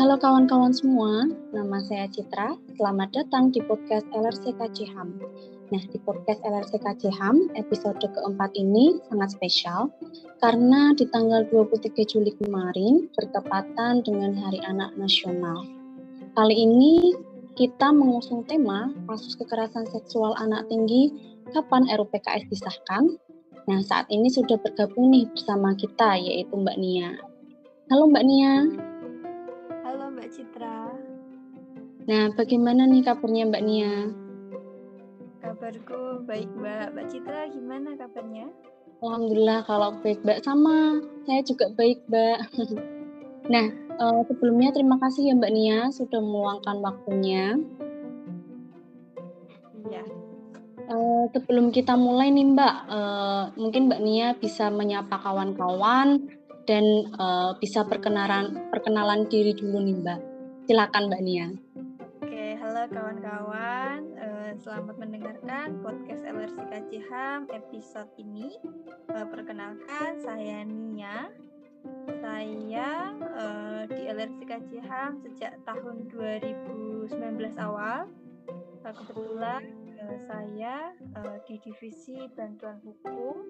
Halo kawan-kawan semua, nama saya Citra. Selamat datang di podcast LRC KCHAM. Nah, di podcast LRC KCHAM episode keempat ini sangat spesial karena di tanggal 23 Juli kemarin bertepatan dengan Hari Anak Nasional. Kali ini kita mengusung tema kasus kekerasan seksual anak tinggi kapan RUPKS disahkan. Nah, saat ini sudah bergabung nih bersama kita yaitu Mbak Nia. Halo Mbak Nia. Citra. Nah, bagaimana nih kabarnya Mbak Nia? Kabarku baik Mbak. Mbak Citra gimana kabarnya? Alhamdulillah kalau baik Mbak sama. Saya juga baik Mbak. nah, uh, sebelumnya terima kasih ya Mbak Nia sudah meluangkan waktunya. Iya. Uh, sebelum kita mulai nih Mbak, uh, mungkin Mbak Nia bisa menyapa kawan-kawan dan uh, bisa perkenalan perkenalan diri dulu nih Mbak. Silakan Mbak Nia. Oke, halo kawan-kawan. Uh, selamat mendengarkan podcast LRC KCHAM episode ini. Uh, perkenalkan, saya Nia. Saya uh, di LRC KCHAM sejak tahun 2019 awal. Uh, kebetulan uh, saya uh, di divisi bantuan hukum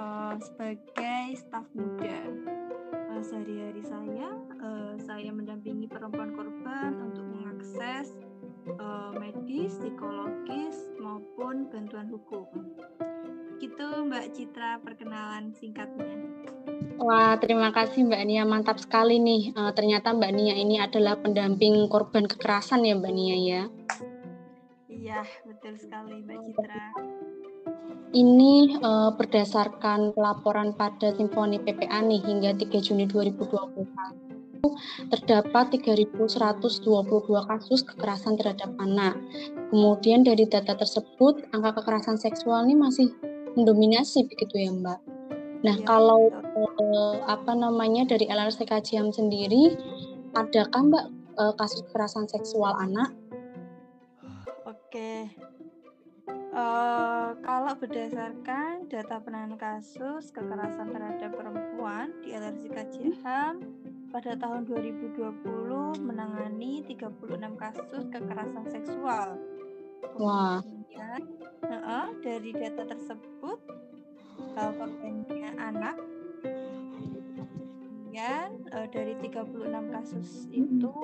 uh, sebagai staf muda. Uh, sehari-hari saya, uh, saya mendampingi perempuan korban untuk mengakses uh, medis, psikologis maupun bantuan hukum. Gitu Mbak Citra perkenalan singkatnya. Wah, terima kasih Mbak Nia. Mantap sekali nih. Uh, ternyata Mbak Nia ini adalah pendamping korban kekerasan ya Mbak Nia ya. Iya, betul sekali Mbak Citra. Ini uh, berdasarkan pelaporan pada Simfoni PPA nih hingga 3 Juni 2021 terdapat 3.122 kasus kekerasan terhadap anak. Kemudian dari data tersebut angka kekerasan seksual ini masih mendominasi begitu ya Mbak. Nah ya, kalau uh, apa namanya dari LRCKJM sendiri adakah Mbak uh, kasus kekerasan seksual anak? Oke, Uh, kalau berdasarkan data penanganan kasus kekerasan terhadap perempuan di LRC KJHAM pada tahun 2020 menangani 36 kasus kekerasan seksual. Wah. Kemudian, uh, uh, dari data tersebut uh, korbannya anak. Kemudian uh, dari 36 kasus itu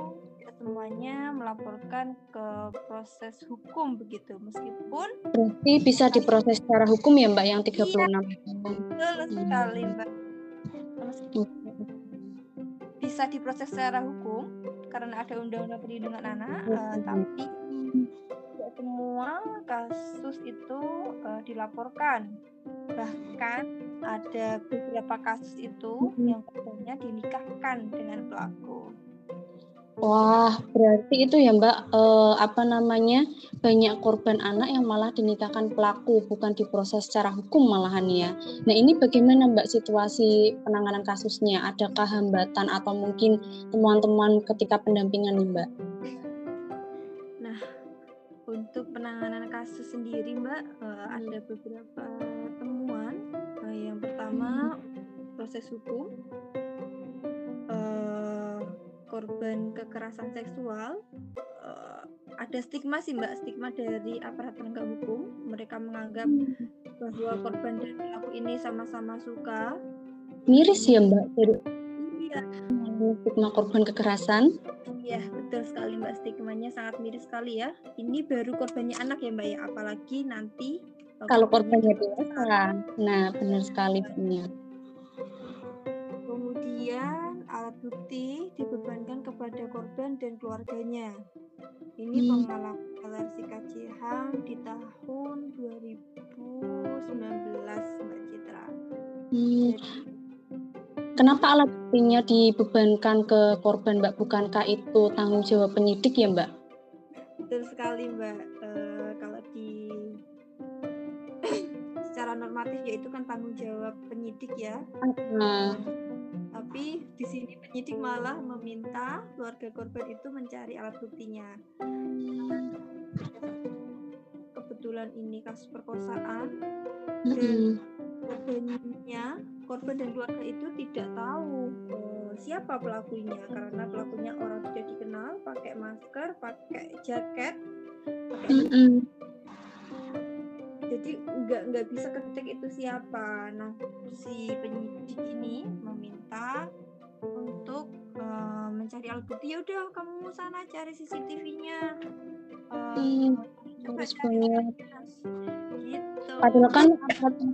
semuanya melaporkan ke proses hukum begitu. Meskipun berarti bisa diproses secara hukum ya Mbak yang 36 iya, betul sekali Mbak. Meskipun bisa diproses secara hukum karena ada undang-undang perlindungan anak uh, tapi tidak semua kasus itu uh, dilaporkan. Bahkan ada beberapa kasus itu yang katanya dinikahkan dengan pelaku Wah, berarti itu ya Mbak, eh, apa namanya, banyak korban anak yang malah dinikahkan pelaku, bukan diproses secara hukum malahan ya. Nah ini bagaimana Mbak situasi penanganan kasusnya? Adakah hambatan atau mungkin temuan-temuan ketika pendampingan nih Mbak? Nah, untuk penanganan kasus sendiri Mbak, eh, ada beberapa temuan. Nah, yang pertama, proses hukum korban kekerasan seksual uh, ada stigma sih mbak stigma dari aparat penegak hukum. Mereka menganggap bahwa korban dan pelaku ini sama-sama suka. Miris ya mbak iya. stigma korban kekerasan. Iya betul sekali mbak. Stigmanya sangat miris sekali ya. Ini baru korbannya anak ya mbak ya? Apalagi nanti kalau korbannya dewasa. nah benar sekali benar alat bukti dibebankan kepada korban dan keluarganya. Ini hmm. pengalaman KCH di tahun 2019, Mbak Citra. Hmm. Kenapa alat buktinya dibebankan ke korban, Mbak? Bukankah itu tanggung jawab penyidik ya, Mbak? Betul sekali, Mbak. E, kalau di secara normatif ya itu kan tanggung jawab penyidik ya. Nah tapi di sini penyidik malah meminta keluarga korban itu mencari alat buktinya. Kebetulan ini kasus perkosaan. Dan korbannya korban dan keluarga itu tidak tahu uh, siapa pelakunya. Karena pelakunya orang tidak dikenal, pakai masker, pakai jaket, pakai mm jadi nggak nggak bisa ketik itu siapa. Nah si penyidik ini meminta untuk uh, mencari alat bukti ya udah kamu sana cari CCTV-nya. Uh, hmm, coba cari gitu. Padahal kan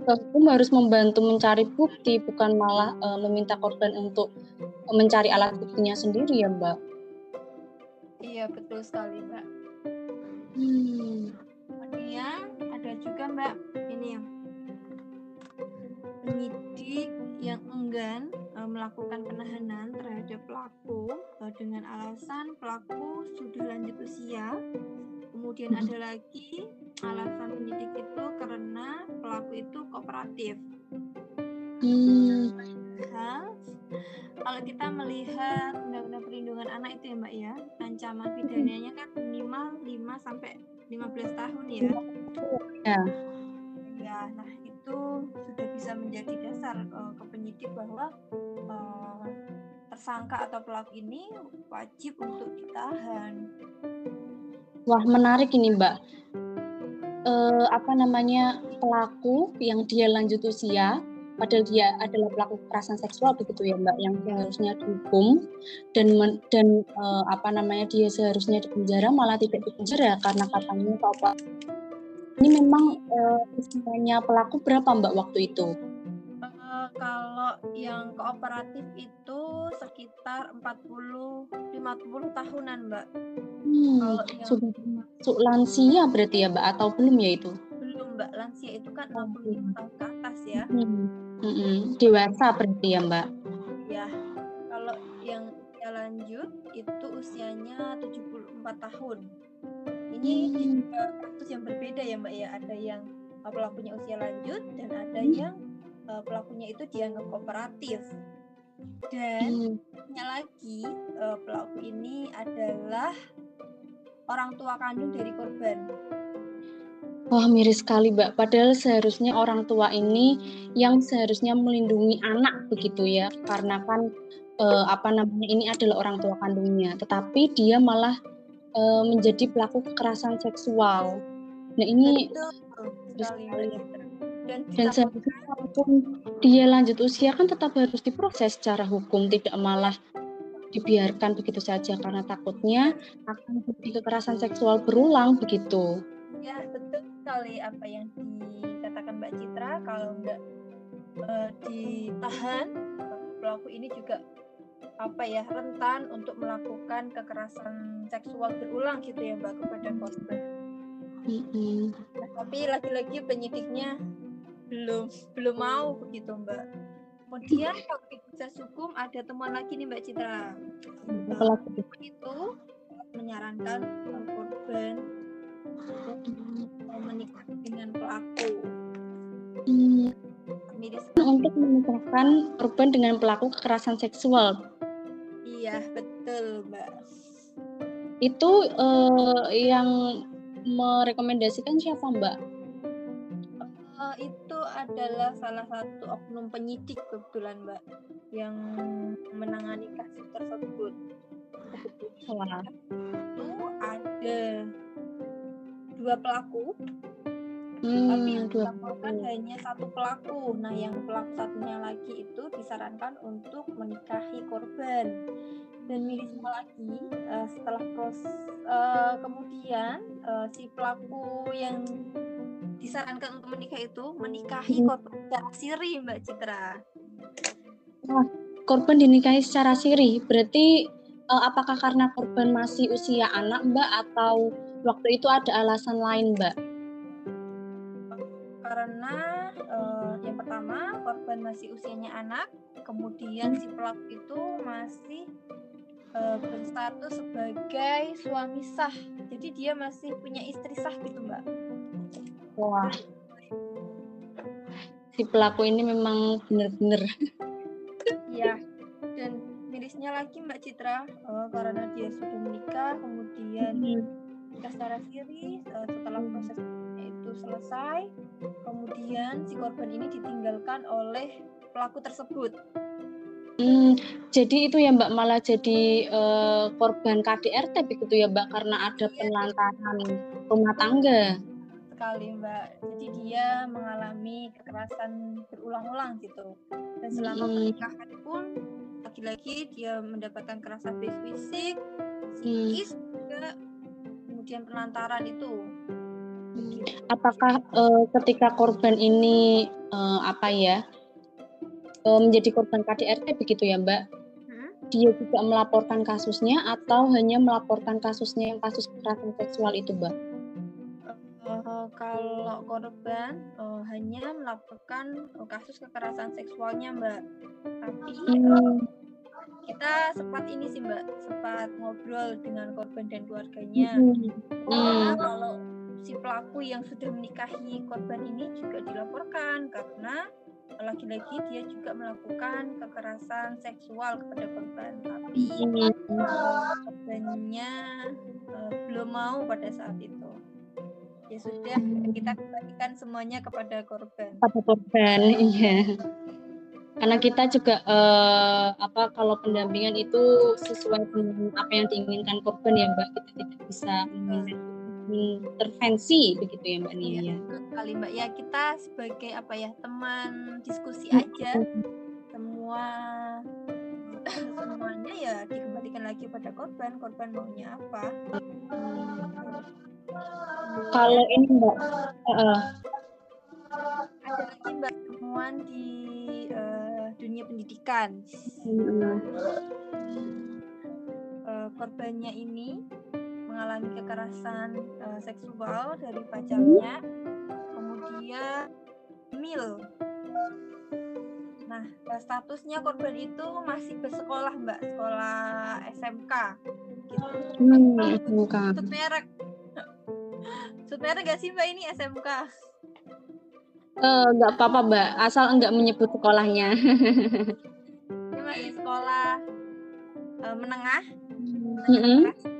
hukum harus membantu mencari bukti, bukan malah uh, meminta korban untuk mencari alat buktinya sendiri ya, Mbak. Iya betul sekali, Mbak. Hmm. Kemudian ada juga Mbak ini yang penyidik yang enggan melakukan penahanan terhadap pelaku uh, dengan alasan pelaku sudah lanjut usia. Kemudian ada lagi alasan penyidik itu karena pelaku itu kooperatif. Hmm. Kalau kita melihat undang-undang perlindungan anak itu ya Mbak ya, ancaman pidananya kan minimal 5 sampai 15 tahun ya. Ya. Ya, nah itu sudah bisa menjadi dasar uh, ke penyidik bahwa tersangka atau pelaku ini wajib untuk ditahan. Wah, menarik ini, Mbak. Uh, apa namanya pelaku yang dia lanjut usia padahal dia adalah pelaku kekerasan seksual begitu ya mbak yang seharusnya dihukum dan dan uh, apa namanya dia seharusnya dipenjara malah tidak dipenjara karena katanya apa ini memang uh, usianya pelaku berapa mbak waktu itu? Kalau yang kooperatif itu sekitar 40 50 tahunan mbak. Hmm, kalau yang sudah masuk lansia berarti ya mbak atau belum ya itu? Belum mbak lansia itu kan 65 tahun ke atas ya. Hmm Mm-mm. Dewasa berarti ya Mbak? Ya, kalau yang usia lanjut itu usianya 74 tahun. Ini hmm. kasus yang berbeda ya Mbak ya. Ada yang pelakunya usia lanjut dan ada hmm. yang uh, pelakunya itu dianggap kooperatif. Dan hmm. lagi uh, pelaku ini adalah orang tua kandung dari korban. Wah, miris sekali, Mbak. Padahal seharusnya orang tua ini yang seharusnya melindungi anak begitu ya. Karena kan eh, apa namanya ini adalah orang tua kandungnya, tetapi dia malah eh, menjadi pelaku kekerasan seksual. Nah, ini sekali. Dan, dan seharusnya walaupun dia lanjut usia kan tetap harus diproses secara hukum, tidak malah dibiarkan begitu saja karena takutnya akan terjadi kekerasan seksual berulang begitu. Ya, betul sekali apa yang dikatakan Mbak Citra kalau nggak uh, ditahan pelaku ini juga apa ya rentan untuk melakukan kekerasan seksual berulang gitu ya Mbak kepada korban. Mm-hmm. Nah, tapi lagi-lagi penyidiknya belum belum mau begitu Mbak. Kemudian kalau proses hukum ada temuan lagi nih Mbak Citra. Pelaku itu menyarankan korban menikah dengan pelaku. Hmm. Untuk menikahkan korban dengan pelaku kekerasan seksual. Iya betul mbak. Itu uh, yang merekomendasikan siapa mbak? Adalah salah satu oknum penyidik kebetulan mbak yang menangani kasus tersebut. Kebetulan itu ada dua pelaku. Hmm, tapi yang dilaporkan hanya satu pelaku. Nah yang pelaku satunya lagi itu disarankan untuk menikahi korban. Dan mirisnya lagi uh, setelah proses uh, kemudian uh, si pelaku yang disarankan untuk menikah itu menikahi hmm. korban secara siri Mbak Citra. Nah, korban dinikahi secara siri berarti uh, apakah karena korban masih usia anak Mbak atau waktu itu ada alasan lain, Mbak? Karena uh, yang pertama korban masih usianya anak, kemudian si pelaku itu masih uh, berstatus sebagai suami sah. Jadi dia masih punya istri sah gitu, Mbak. Wah. Si pelaku ini memang benar-benar. Iya. Dan mirisnya lagi Mbak Citra, uh, karena dia sudah menikah, kemudian hmm nikah secara siri uh, setelah proses itu selesai kemudian si korban ini ditinggalkan oleh pelaku tersebut. Hmm, jadi itu ya Mbak malah jadi uh, korban KDRT begitu ya Mbak karena ada iya. penelantaran rumah tangga. Sekali Mbak. Jadi dia mengalami kekerasan berulang-ulang gitu. Dan selama hmm. pernikahan pun lagi-lagi dia mendapatkan kekerasan fisik, psikis hmm. juga kemudian penelantaran itu. Apakah uh, ketika korban ini uh, apa ya uh, menjadi korban KDRT begitu ya Mbak? Hmm? Dia juga melaporkan kasusnya atau hanya melaporkan kasusnya yang kasus kekerasan seksual itu Mbak? Uh, kalau korban uh, hanya melaporkan uh, kasus kekerasan seksualnya Mbak, tapi uh, kita sempat ini sih Mbak, sempat ngobrol dengan korban dan keluarganya. Hmm. hmm. kalau si pelaku yang sudah menikahi korban ini juga dilaporkan karena lagi-lagi dia juga melakukan kekerasan seksual kepada korban tapi korbannya uh, belum mau pada saat itu ya sudah kita kembalikan semuanya kepada korban. Pada korban iya. Karena kita juga uh, apa kalau pendampingan itu sesuai dengan apa yang diinginkan korban ya mbak. Kita tidak bisa intervensi begitu ya Mbak Nia. Iya, kali Mbak. Ya kita sebagai apa ya teman diskusi aja semua semuanya ya dikembalikan lagi pada korban. Korban maunya apa. Kalau ini Mbak, uh, ada lagi Mbak temuan di uh, dunia pendidikan. Uh, korbannya ini mengalami kekerasan uh, seksual dari pacarnya, kemudian mil. Nah, statusnya korban itu masih bersekolah, Mbak, sekolah SMK. Gitu. Hmm, SMK. Sud merek. Sud merek gak sih, Mbak, ini SMK? Uh, nggak apa-apa, Mbak, asal enggak menyebut sekolahnya. ini masih sekolah uh, menengah. Mm -hmm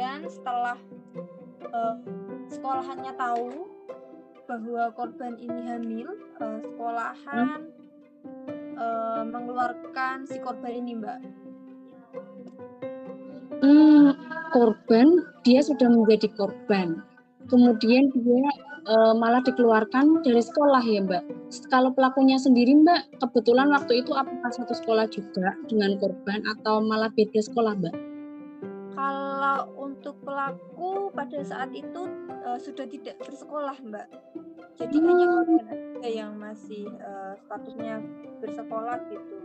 kemudian setelah uh, sekolahannya tahu bahwa korban ini hamil uh, sekolahan uh, mengeluarkan si korban ini mbak korban dia sudah menjadi korban kemudian dia uh, malah dikeluarkan dari sekolah ya mbak kalau pelakunya sendiri mbak kebetulan waktu itu apakah satu sekolah juga dengan korban atau malah beda sekolah mbak kalau untuk pelaku pada saat itu uh, sudah tidak bersekolah, Mbak. Jadi hmm. hanya korban yang masih uh, statusnya bersekolah gitu.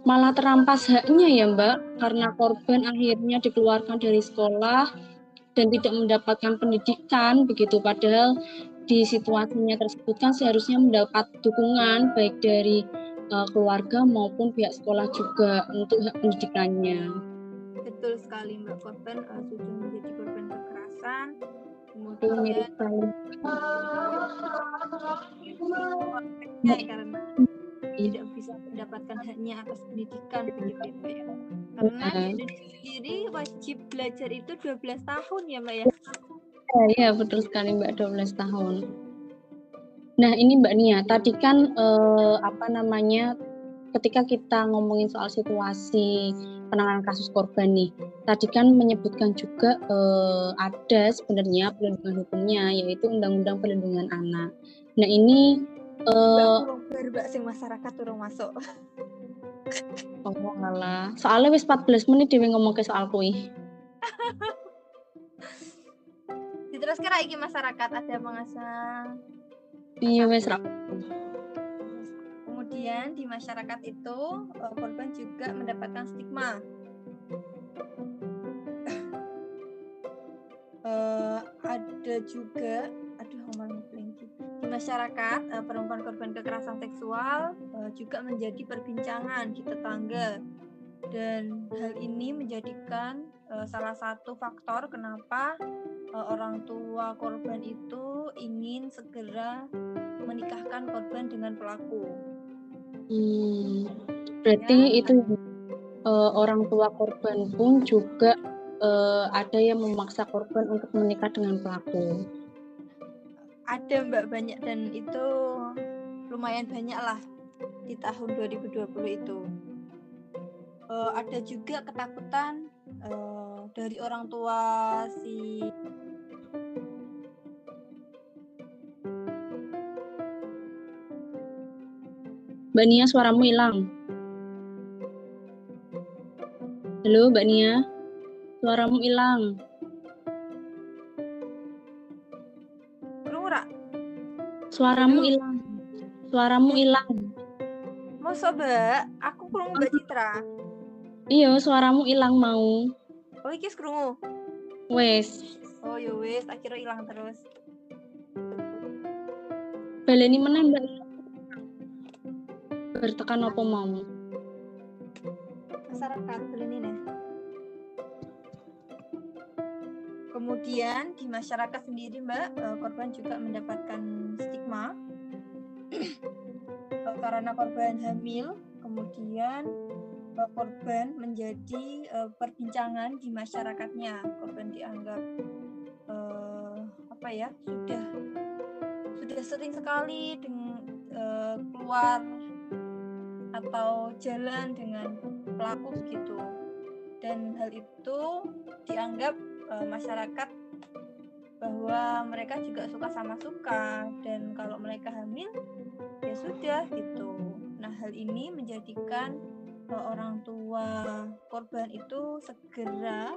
Malah terampas haknya ya, Mbak, karena korban akhirnya dikeluarkan dari sekolah dan tidak mendapatkan pendidikan begitu. Padahal di situasinya tersebut kan seharusnya mendapat dukungan baik dari uh, keluarga maupun pihak sekolah juga untuk hak pendidikannya. Betul sekali mbak. Korban uh, sudah menjadi korban kekerasan. Kemudian ya, karena tidak bisa mendapatkan haknya atas pendidikan begitu ya mbak ya karena di Indonesia sendiri wajib belajar itu 12 tahun ya mbak ya Iya betul sekali mbak 12 tahun Nah ini Mbak Nia, tadi kan eh, apa namanya ketika kita ngomongin soal situasi penanganan kasus korban nih. Tadi kan menyebutkan juga eh, ada sebenarnya perlindungan hukumnya yaitu Undang-Undang Perlindungan Anak. Nah ini eh, baru sing masyarakat turun masuk. Oh malah. Soalnya wis 14 menit dewe ngomong ke soal kui. Diteruskan lagi masyarakat ada mengasah. Iya wis kemudian di masyarakat itu uh, korban juga mendapatkan stigma uh, ada juga aduh ngomong masyarakat uh, perempuan korban kekerasan seksual uh, juga menjadi perbincangan di tetangga dan hal ini menjadikan uh, salah satu faktor kenapa uh, orang tua korban itu ingin segera menikahkan korban dengan pelaku. Hmm, berarti ya. itu uh, orang tua korban pun juga uh, ada yang memaksa korban untuk menikah dengan pelaku. Ada mbak banyak dan itu lumayan banyak lah di tahun 2020 itu. Uh, ada juga ketakutan uh, dari orang tua si Mbak Nia suaramu hilang. Halo Mbak Nia, suaramu hilang. Suaramu hilang. Suaramu hilang. Mau coba? Aku krungu Mbak Citra. Iya, suaramu hilang mau. Oh, iki krungu. Wes. Oh, ya wes, akhirnya hilang terus. Baleni meneh Mbak. Bertekan apa mau? Masyarakat baleni nih. Kemudian di masyarakat sendiri Mbak, eh, korban juga mendapatkan stigma eh, karena korban hamil, kemudian eh, korban menjadi perbincangan di masyarakatnya. Korban dianggap apa ya sudah sudah sering sekali dengan keluar atau jalan dengan pelaku begitu dan hal itu dianggap uh, masyarakat bahwa mereka juga suka sama suka dan kalau mereka hamil ya sudah gitu. Nah hal ini menjadikan uh, orang tua korban itu segera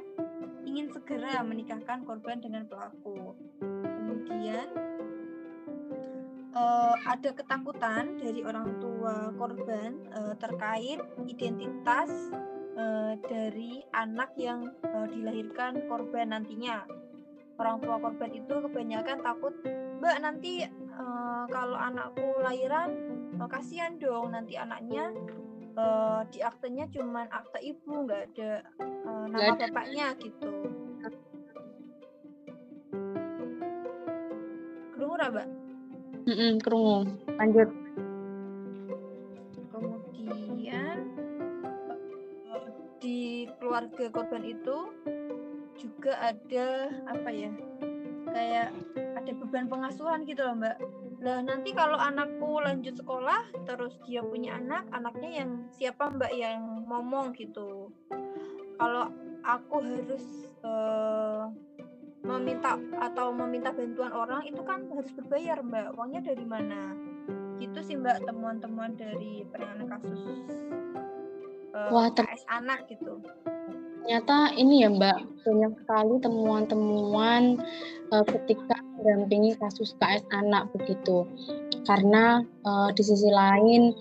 ingin segera menikahkan korban dengan pelaku. Kemudian uh, ada ketakutan dari orang tua korban uh, terkait identitas uh, dari anak yang uh, dilahirkan korban nantinya. Orang tua korban itu kebanyakan takut, Mbak nanti uh, kalau anakku lahiran uh, kasihan dong nanti anaknya uh, di aktenya cuma akte ibu nggak ada uh, nama ada. bapaknya gitu. Kerungu Mbak? Mm -mm, kerungu. Lanjut. Keluarga korban itu juga ada apa ya kayak ada beban pengasuhan gitu loh mbak. Lah nanti kalau anakku lanjut sekolah terus dia punya anak anaknya yang siapa mbak yang ngomong gitu. Kalau aku harus uh, meminta atau meminta bantuan orang itu kan harus berbayar mbak. Uangnya dari mana? Gitu sih mbak temuan-temuan dari penanganan kasus uh, Wah, KS anak gitu ternyata ini ya Mbak banyak sekali temuan-temuan uh, ketika mendampingi kasus KS anak begitu. Karena uh, di sisi lain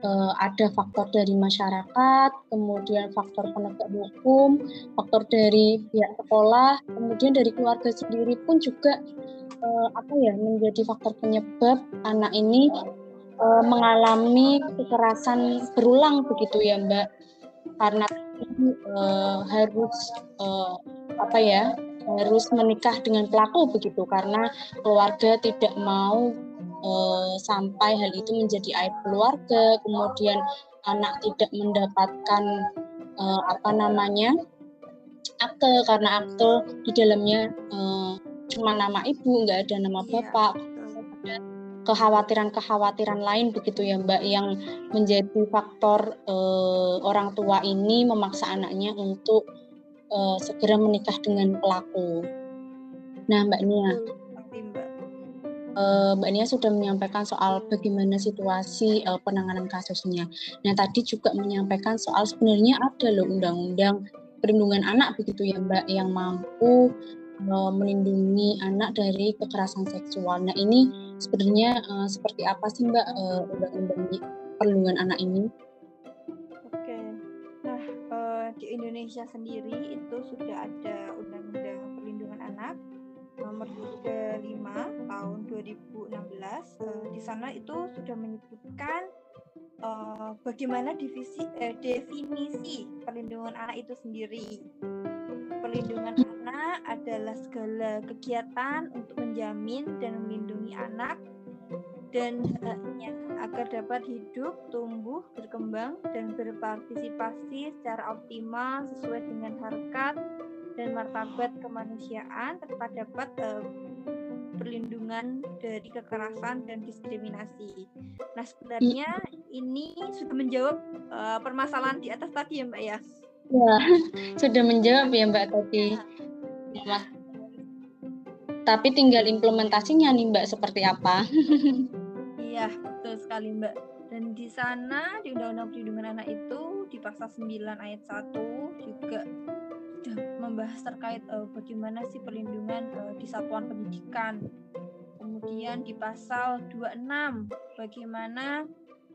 uh, ada faktor dari masyarakat kemudian faktor penegak hukum faktor dari pihak sekolah kemudian dari keluarga sendiri pun juga uh, apa ya menjadi faktor penyebab anak ini uh, mengalami kekerasan berulang begitu ya Mbak. Karena uh, harus uh, apa ya harus menikah dengan pelaku begitu. Karena keluarga tidak mau uh, sampai hal itu menjadi aib keluarga. Kemudian anak tidak mendapatkan uh, apa namanya akte. Karena akte di dalamnya uh, cuma nama ibu nggak ada nama iya, bapak kekhawatiran-kekhawatiran lain begitu ya Mbak yang menjadi faktor uh, orang tua ini memaksa anaknya untuk uh, segera menikah dengan pelaku. Nah Mbak Nia, uh, Mbak Nia sudah menyampaikan soal bagaimana situasi penanganan kasusnya. Nah tadi juga menyampaikan soal sebenarnya ada loh undang-undang perlindungan anak begitu ya Mbak yang mampu uh, melindungi anak dari kekerasan seksual. Nah ini sebenarnya uh, seperti apa sih Mbak uh, undang-undang perlindungan anak ini? Oke, nah uh, di Indonesia sendiri itu sudah ada undang-undang perlindungan anak nomor 35 tahun 2016. Uh, di sana itu sudah menyebutkan uh, bagaimana divisi, uh, definisi perlindungan anak itu sendiri perlindungan anak adalah segala kegiatan untuk menjamin dan melindungi anak dan haknya agar dapat hidup, tumbuh, berkembang, dan berpartisipasi secara optimal sesuai dengan harkat dan martabat kemanusiaan serta dapat uh, perlindungan dari kekerasan dan diskriminasi. Nah sebenarnya ini sudah menjawab uh, permasalahan di atas tadi ya Mbak ya? Ya sudah menjawab ya Mbak tadi. Ya. Tapi tinggal implementasinya nih Mbak seperti apa? Iya betul sekali Mbak. Dan di sana di Undang-Undang Perlindungan Anak itu di pasal 9 ayat 1 juga sudah membahas terkait uh, bagaimana sih perlindungan uh, di satuan pendidikan. Kemudian di pasal 26 bagaimana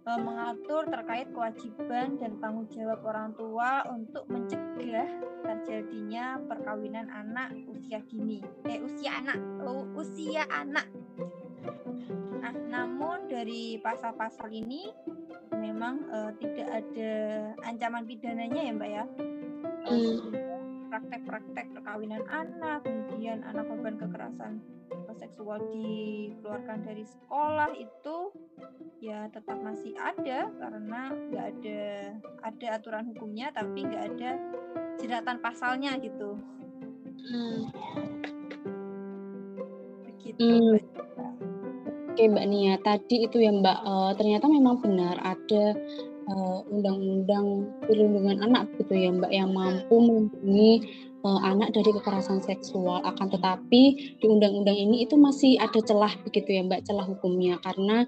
uh, mengatur terkait kewajiban dan tanggung jawab orang tua untuk mencegah terjadinya perkawinan anak usia dini. Eh usia anak, uh, usia anak. Nah, namun dari pasal-pasal ini memang uh, tidak ada ancaman pidananya ya, Mbak ya. Hmm praktek-praktek perkawinan anak, kemudian anak korban kekerasan seksual dikeluarkan dari sekolah itu ya tetap masih ada karena nggak ada ada aturan hukumnya tapi nggak ada jeratan pasalnya gitu. Hmm. Begitu. Hmm. Oke Mbak Nia, tadi itu ya Mbak, uh, ternyata memang benar ada eh, undang-undang perlindungan anak gitu ya Mbak yang mampu melindungi uh, anak dari kekerasan seksual akan tetapi di undang-undang ini itu masih ada celah begitu ya Mbak celah hukumnya karena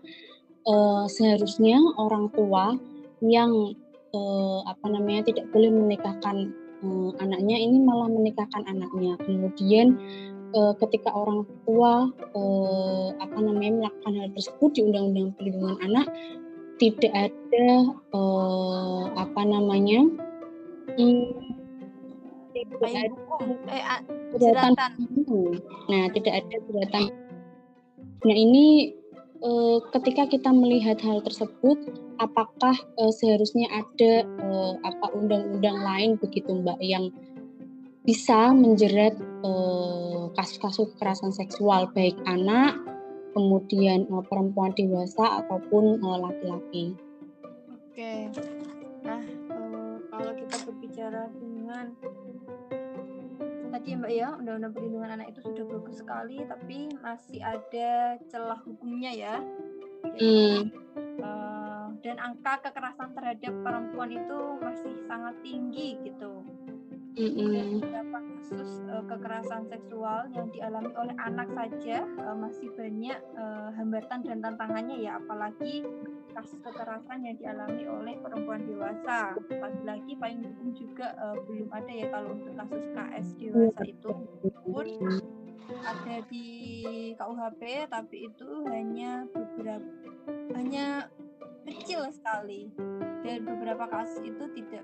uh, seharusnya orang tua yang uh, apa namanya tidak boleh menikahkan uh, anaknya ini malah menikahkan anaknya kemudian uh, ketika orang tua uh, apa namanya melakukan hal tersebut di undang-undang perlindungan anak tidak ada uh, apa namanya hmm, tidak ada jeratan. Nah, tidak ada jeratan. Nah, ini uh, ketika kita melihat hal tersebut, apakah uh, seharusnya ada uh, apa undang-undang lain begitu, Mbak, yang bisa menjerat kasus-kasus kekerasan seksual baik anak kemudian perempuan dewasa ataupun laki-laki. Oke, nah kalau kita berbicara dengan tadi ya Mbak ya Undang-Undang Perlindungan Anak itu sudah bagus sekali, tapi masih ada celah hukumnya ya. hmm. uh, dan angka kekerasan terhadap perempuan itu masih sangat tinggi gitu mm beberapa kasus uh, kekerasan seksual yang dialami oleh anak saja uh, masih banyak uh, hambatan dan tantangannya ya apalagi kasus kekerasan yang dialami oleh perempuan dewasa. Lagi-lagi payung hukum juga uh, belum ada ya kalau untuk kasus KS dewasa itu. Pun ada di KUHP tapi itu hanya beberapa hanya kecil sekali. Dan beberapa kasus itu tidak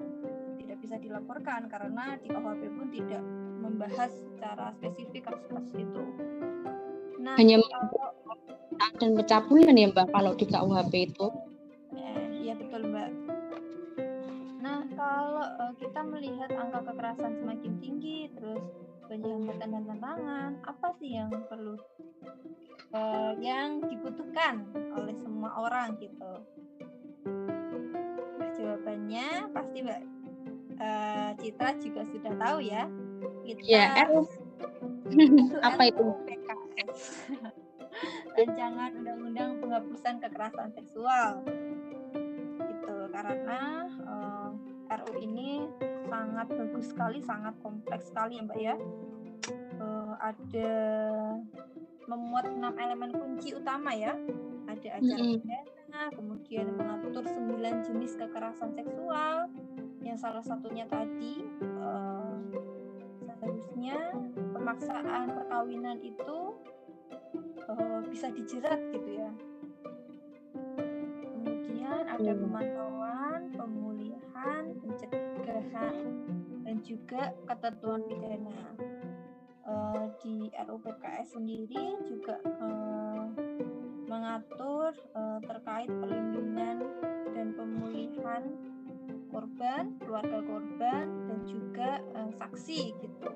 bisa dilaporkan karena di KUHP pun tidak membahas secara spesifik kasus-kasus itu. Nah, hanya kalau, dan pencabulan ya Mbak kalau di KUHP itu. Eh, iya betul Mbak. Nah kalau uh, kita melihat angka kekerasan semakin tinggi, terus banyak hambatan dan tantangan, apa sih yang perlu uh, yang dibutuhkan oleh semua orang gitu? Nah, jawabannya pasti Mbak uh, Citra juga sudah tahu ya. Kita ya, apa itu? PKS. Rancangan Undang-Undang Penghapusan Kekerasan Seksual. Itu karena uh, eh, RU ini sangat bagus sekali, sangat kompleks sekali ya Mbak ya. Uh, ada memuat enam elemen kunci utama ya. Ada acara pidana, kemudian mengatur sembilan jenis kekerasan seksual, yang salah satunya tadi uh, seharusnya pemaksaan perkawinan itu uh, bisa dijerat gitu ya kemudian ada hmm. pemantauan pemulihan pencegahan dan juga ketentuan pidana uh, di RUU PKS sendiri juga uh, mengatur uh, terkait perlindungan dan pemulihan korban, keluarga korban, dan juga uh, saksi gitu.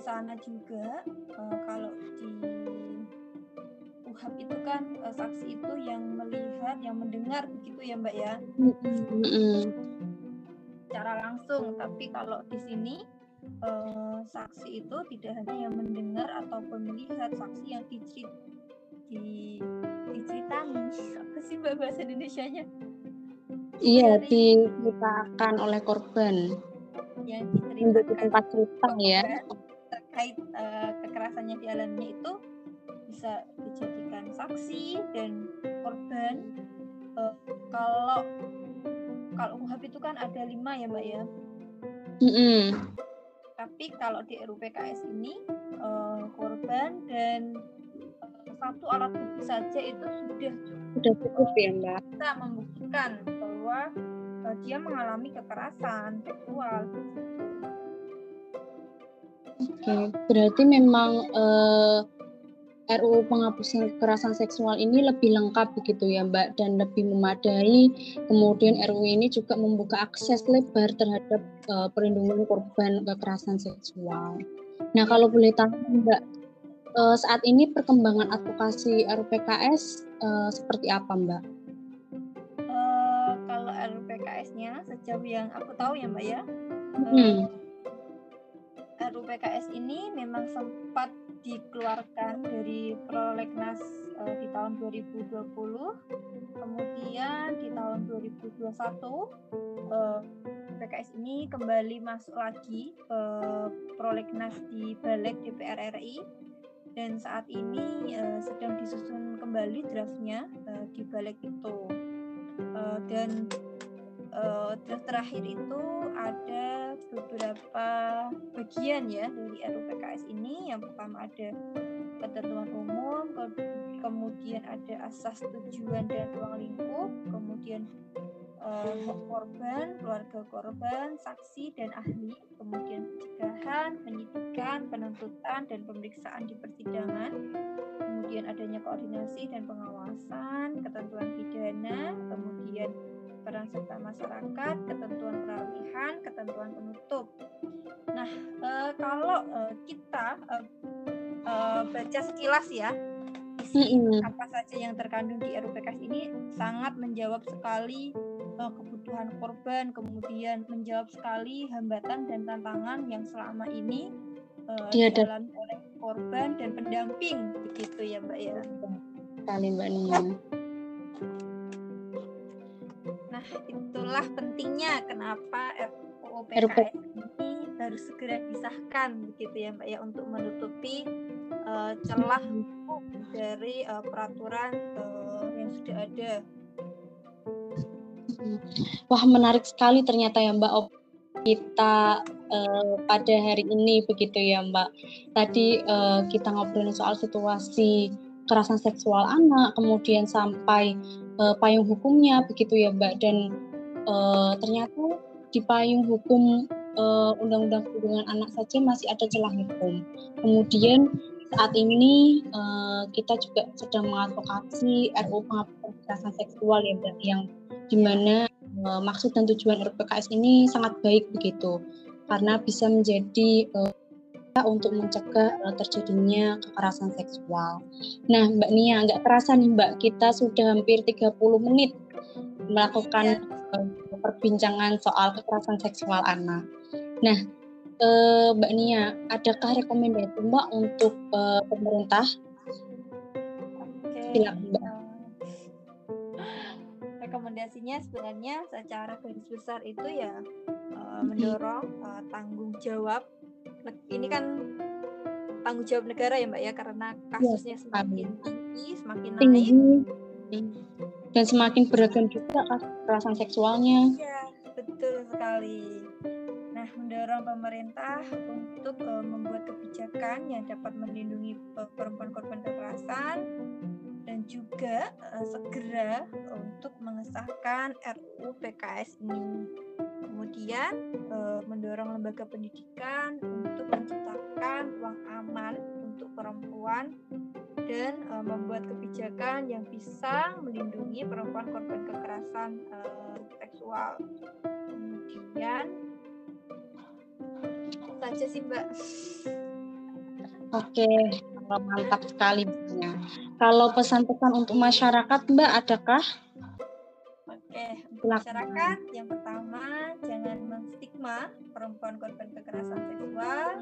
Sana juga uh, kalau di UHAP itu kan uh, saksi itu yang melihat, yang mendengar begitu ya Mbak ya. Secara langsung, tapi kalau di sini uh, saksi itu tidak hanya yang mendengar ataupun melihat saksi yang dicerit di diceritani apa sih mbak bahasa Indonesia-nya? Iya, diceritakan oleh korban. Yang diceritakan tempat cerita ya. Terkait uh, kekerasannya di alamnya itu bisa dijadikan saksi dan korban. Uh, kalau kalau UHAP itu kan ada lima ya mbak ya. Mm -hmm. Tapi kalau di RUPKS ini uh, korban dan satu alat bukti saja itu sudah cukup. Sudah cukup ya mbak. Kita membuktikan bahwa uh, dia mengalami kekerasan seksual. Oke, berarti memang uh, eh, RUU penghapusan kekerasan seksual ini lebih lengkap begitu ya Mbak dan lebih memadai. Kemudian RUU ini juga membuka akses lebar terhadap uh, perlindungan korban kekerasan seksual. Nah kalau boleh tahu Mbak, uh, saat ini perkembangan advokasi RUPKS uh, seperti apa Mbak? Uh, kalau RUPKS-nya sejauh yang aku tahu ya Mbak ya, hmm. RUPKS ini memang sempat dikeluarkan dari prolegnas uh, di tahun 2020, kemudian di tahun 2021 uh, PKS ini kembali masuk lagi ke prolegnas di balik DPR RI dan saat ini uh, sedang disusun kembali draftnya uh, di balik itu. Uh, dan uh, draft terakhir itu ada beberapa bagian ya dari RUPKS ini. Yang pertama ada ketentuan umum ke kemudian ada asas tujuan dan ruang lingkup kemudian uh, korban, keluarga korban, saksi dan ahli, kemudian pencegahan, penyidikan, penuntutan dan pemeriksaan di persidangan, kemudian adanya koordinasi dan pengawasan, ketentuan pidana, kemudian peran serta masyarakat, ketentuan peralihan, ketentuan penutup. Nah, uh, kalau uh, kita uh, uh, baca sekilas ya, isi apa saja yang terkandung di RUPKS ini sangat menjawab sekali uh, kebutuhan korban, kemudian menjawab sekali hambatan dan tantangan yang selama ini uh, dialami oleh korban dan pendamping, begitu ya Mbak ya. Sekali Mbak Nia. Nah, itulah pentingnya kenapa RUU PKS ini harus segera disahkan, begitu ya Mbak ya, untuk menutupi uh, celah dari uh, peraturan uh, yang sudah ada. Wah menarik sekali ternyata ya Mbak Op kita uh, pada hari ini begitu ya Mbak. Tadi uh, kita ngobrolin soal situasi kekerasan seksual anak, kemudian sampai uh, payung hukumnya begitu ya Mbak. Dan uh, ternyata di payung hukum undang-undang perlindungan anak saja masih ada celah hukum. Kemudian saat ini uh, kita juga sedang mengadvokasi RUU penghapusan kekerasan seksual ya Mbak yang di mana uh, maksud dan tujuan RPKS ini sangat baik begitu karena bisa menjadi uh, untuk mencegah uh, terjadinya kekerasan seksual. Nah, Mbak Nia, nggak terasa nih Mbak, kita sudah hampir 30 menit melakukan uh, perbincangan soal kekerasan seksual anak. Nah, uh, Mbak Nia, adakah rekomendasi Mbak untuk pemerintah? Oke. Silakan Mbak rekomendasinya sebenarnya secara garis besar itu ya mendorong uh, tanggung jawab ini kan tanggung jawab negara ya mbak ya karena kasusnya ya, semakin tinggi semakin tinggi. naik dan semakin beragam juga kekerasan seksualnya ya betul sekali nah mendorong pemerintah untuk uh, membuat kebijakan yang dapat melindungi perempuan korban kekerasan dan juga uh, segera untuk mengesahkan RUU PKS ini. Kemudian uh, mendorong lembaga pendidikan untuk menciptakan ruang aman untuk perempuan dan uh, membuat kebijakan yang bisa melindungi perempuan korban kekerasan uh, seksual. Kemudian saja sih Mbak. Oke, mantap sekali ya. Kalau pesan-pesan untuk masyarakat, Mbak, adakah? Oke, untuk masyarakat yang pertama stigma perempuan korban kekerasan seksual.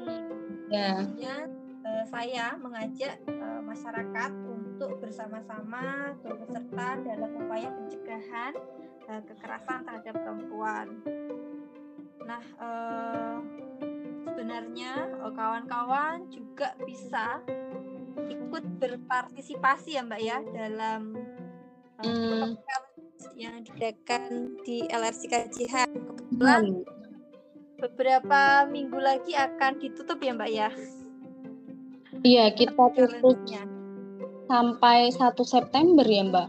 Ya. Kemudian uh, saya mengajak uh, masyarakat untuk bersama-sama turut serta dalam upaya pencegahan uh, kekerasan terhadap perempuan. Nah, uh, sebenarnya kawan-kawan juga bisa ikut berpartisipasi ya Mbak ya dalam uh, hmm. yang diadakan di LRC Kajian. Kebetulan hmm. Beberapa minggu lagi akan ditutup ya Mbak ya. Iya, kita tutup sampai 1 September ya Mbak.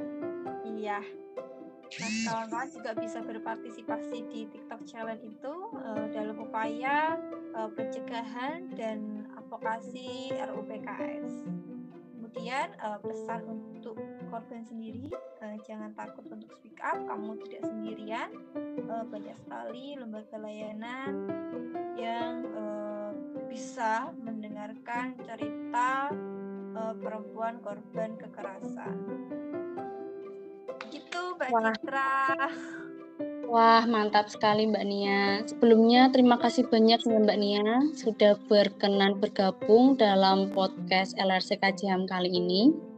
Iya. Nah, kawan-kawan juga bisa berpartisipasi di TikTok Challenge itu uh, dalam upaya uh, pencegahan dan advokasi RUU PKS kemudian uh, pesan untuk korban sendiri uh, jangan takut untuk speak up kamu tidak sendirian uh, banyak sekali lembaga layanan yang uh, bisa mendengarkan cerita uh, perempuan korban kekerasan gitu mbak Citra Wah, mantap sekali Mbak Nia. Sebelumnya terima kasih banyak ya Mbak Nia sudah berkenan bergabung dalam podcast LRC KJM kali ini.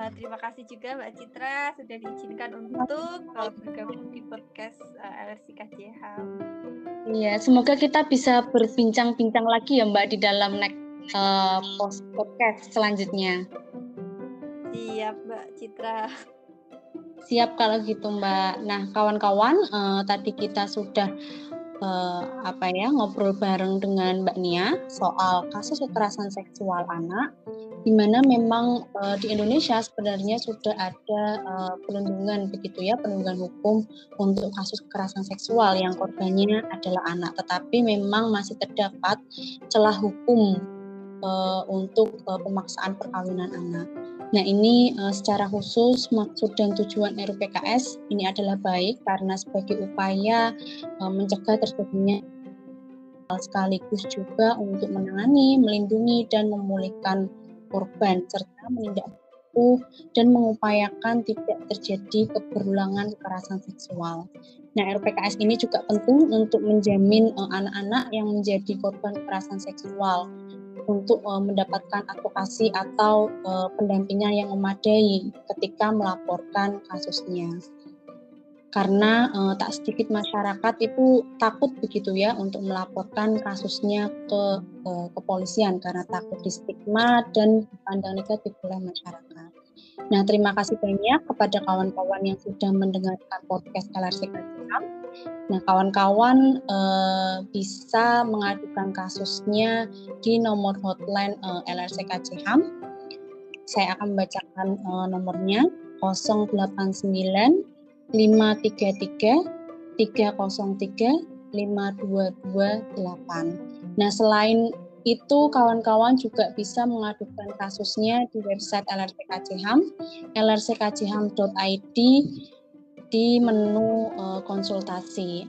Uh, terima kasih juga Mbak Citra sudah diizinkan untuk bergabung di podcast uh, LRC KJM. Iya, semoga kita bisa berbincang-bincang lagi ya Mbak di dalam next uh, podcast selanjutnya. Siap Mbak Citra. Siap kalau gitu Mbak. Nah kawan-kawan uh, tadi kita sudah uh, apa ya ngobrol bareng dengan Mbak Nia soal kasus kekerasan seksual anak, di mana memang uh, di Indonesia sebenarnya sudah ada uh, perlindungan begitu ya perlindungan hukum untuk kasus kekerasan seksual yang korbannya adalah anak, tetapi memang masih terdapat celah hukum uh, untuk uh, pemaksaan perkawinan anak. Nah ini uh, secara khusus maksud dan tujuan RUPKS ini adalah baik karena sebagai upaya uh, mencegah terjadinya sekaligus juga untuk menangani, melindungi dan memulihkan korban serta menindak dan mengupayakan tidak terjadi keberulangan kekerasan seksual. Nah, RPKS ini juga penting untuk menjamin anak-anak uh, yang menjadi korban kekerasan seksual untuk uh, mendapatkan advokasi atau uh, pendampingan yang memadai ketika melaporkan kasusnya. Karena uh, tak sedikit masyarakat itu takut begitu ya untuk melaporkan kasusnya ke uh, kepolisian karena takut di stigma dan dipandang negatif oleh masyarakat. Nah, terima kasih banyak kepada kawan-kawan yang sudah mendengarkan podcast LRC Kajian. Nah, kawan-kawan eh, bisa mengadukan kasusnya di nomor hotline eh, LRC KCHAM. Saya akan membacakan eh, nomornya 089 533 303 5228. Nah, selain itu kawan-kawan juga bisa mengadukan kasusnya di website LRC KCHAM, lrckcham.id di menu uh, konsultasi.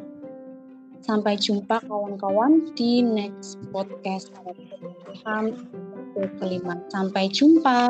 Sampai jumpa kawan-kawan di next podcast Ham kelima. Sampai jumpa.